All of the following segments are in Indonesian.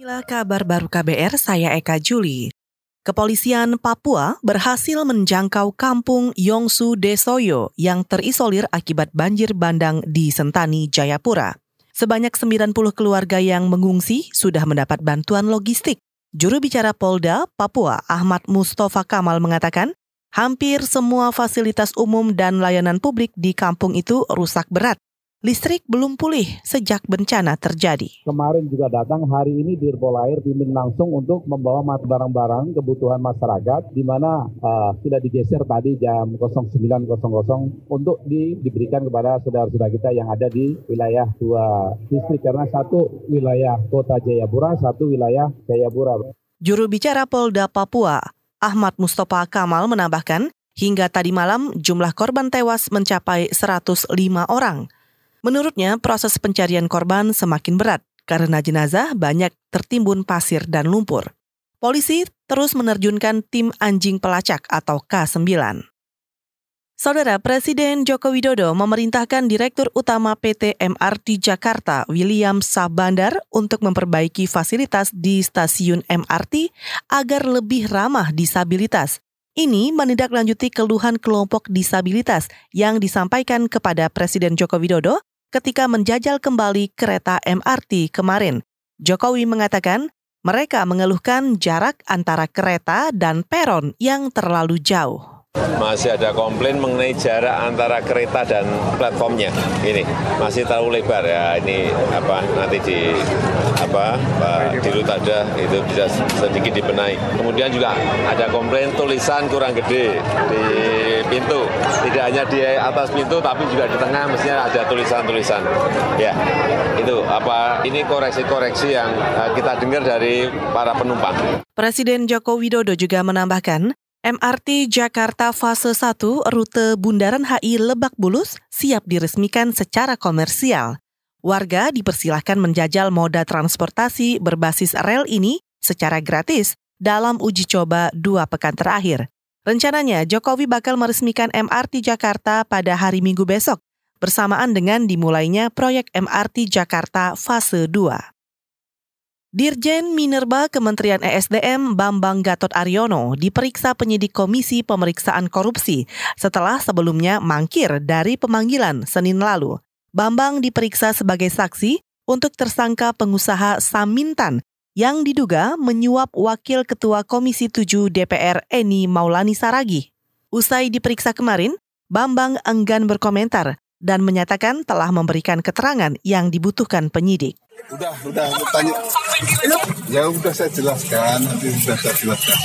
Inilah kabar baru KBR, saya Eka Juli. Kepolisian Papua berhasil menjangkau kampung Yongsu Desoyo yang terisolir akibat banjir bandang di Sentani, Jayapura. Sebanyak 90 keluarga yang mengungsi sudah mendapat bantuan logistik. Juru bicara Polda Papua Ahmad Mustafa Kamal mengatakan, hampir semua fasilitas umum dan layanan publik di kampung itu rusak berat listrik belum pulih sejak bencana terjadi. Kemarin juga datang, hari ini Dirpol Air pimpin langsung untuk membawa barang-barang kebutuhan masyarakat, di mana uh, sudah digeser tadi jam 09.00 untuk di, diberikan kepada saudara-saudara kita yang ada di wilayah dua distrik, karena satu wilayah kota Jayapura, satu wilayah Jayapura. Juru bicara Polda Papua, Ahmad Mustafa Kamal menambahkan, hingga tadi malam jumlah korban tewas mencapai 105 orang. Menurutnya, proses pencarian korban semakin berat karena jenazah banyak tertimbun pasir dan lumpur. Polisi terus menerjunkan tim anjing pelacak atau K9. Saudara Presiden Joko Widodo memerintahkan Direktur Utama PT MRT Jakarta, William Sabandar, untuk memperbaiki fasilitas di stasiun MRT agar lebih ramah disabilitas. Ini menindaklanjuti keluhan kelompok disabilitas yang disampaikan kepada Presiden Joko Widodo ketika menjajal kembali kereta MRT kemarin. Jokowi mengatakan mereka mengeluhkan jarak antara kereta dan peron yang terlalu jauh. Masih ada komplain mengenai jarak antara kereta dan platformnya. Ini masih terlalu lebar ya. Ini apa nanti di apa di ada itu bisa sedikit dibenahi. Kemudian juga ada komplain tulisan kurang gede di pintu. Tidak hanya di atas pintu tapi juga di tengah mestinya ada tulisan-tulisan. Ya, itu apa ini koreksi-koreksi yang eh, kita dengar dari para penumpang. Presiden Joko Widodo juga menambahkan MRT Jakarta Fase 1 rute Bundaran HI Lebak Bulus siap diresmikan secara komersial. Warga dipersilahkan menjajal moda transportasi berbasis rel ini secara gratis dalam uji coba dua pekan terakhir. Rencananya Jokowi bakal meresmikan MRT Jakarta pada hari Minggu besok bersamaan dengan dimulainya proyek MRT Jakarta Fase 2. Dirjen Minerba Kementerian ESDM Bambang Gatot Aryono diperiksa penyidik Komisi Pemeriksaan Korupsi setelah sebelumnya mangkir dari pemanggilan Senin lalu. Bambang diperiksa sebagai saksi untuk tersangka pengusaha Samintan yang diduga menyuap Wakil Ketua Komisi 7 DPR Eni Maulani Saragi. Usai diperiksa kemarin, Bambang enggan berkomentar dan menyatakan telah memberikan keterangan yang dibutuhkan penyidik. Udah, udah, tanya. Ya udah saya jelaskan, nanti sudah saya jelaskan.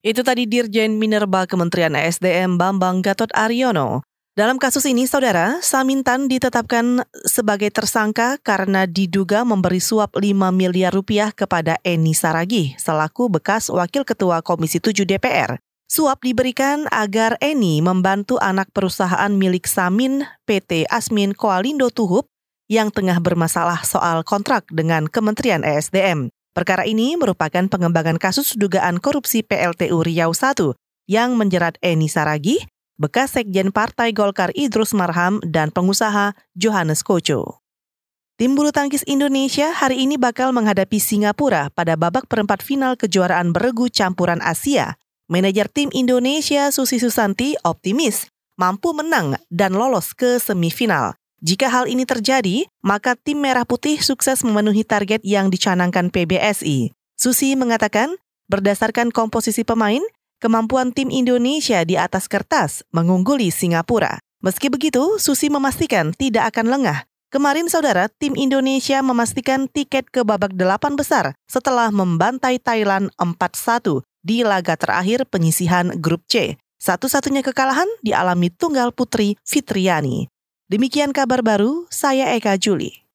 Itu tadi Dirjen Minerba Kementerian ESDM Bambang Gatot Aryono. Dalam kasus ini, saudara, Samintan ditetapkan sebagai tersangka karena diduga memberi suap 5 miliar rupiah kepada Eni Saragi, selaku bekas Wakil Ketua Komisi 7 DPR. Suap diberikan agar Eni membantu anak perusahaan milik Samin PT Asmin Koalindo Tuhub yang tengah bermasalah soal kontrak dengan Kementerian ESDM. Perkara ini merupakan pengembangan kasus dugaan korupsi PLTU Riau I yang menjerat Eni Saragi, bekas Sekjen Partai Golkar Idrus Marham, dan pengusaha Johannes Koco. Tim bulu tangkis Indonesia hari ini bakal menghadapi Singapura pada babak perempat final kejuaraan beregu campuran Asia. Manajer tim Indonesia Susi Susanti optimis mampu menang dan lolos ke semifinal. Jika hal ini terjadi, maka tim Merah Putih sukses memenuhi target yang dicanangkan PBSI. Susi mengatakan, berdasarkan komposisi pemain, kemampuan tim Indonesia di atas kertas mengungguli Singapura. Meski begitu, Susi memastikan tidak akan lengah. Kemarin saudara, tim Indonesia memastikan tiket ke babak delapan besar setelah membantai Thailand 4-1 di laga terakhir penyisihan grup C. Satu-satunya kekalahan dialami tunggal putri Fitriani. Demikian kabar baru, saya Eka Juli.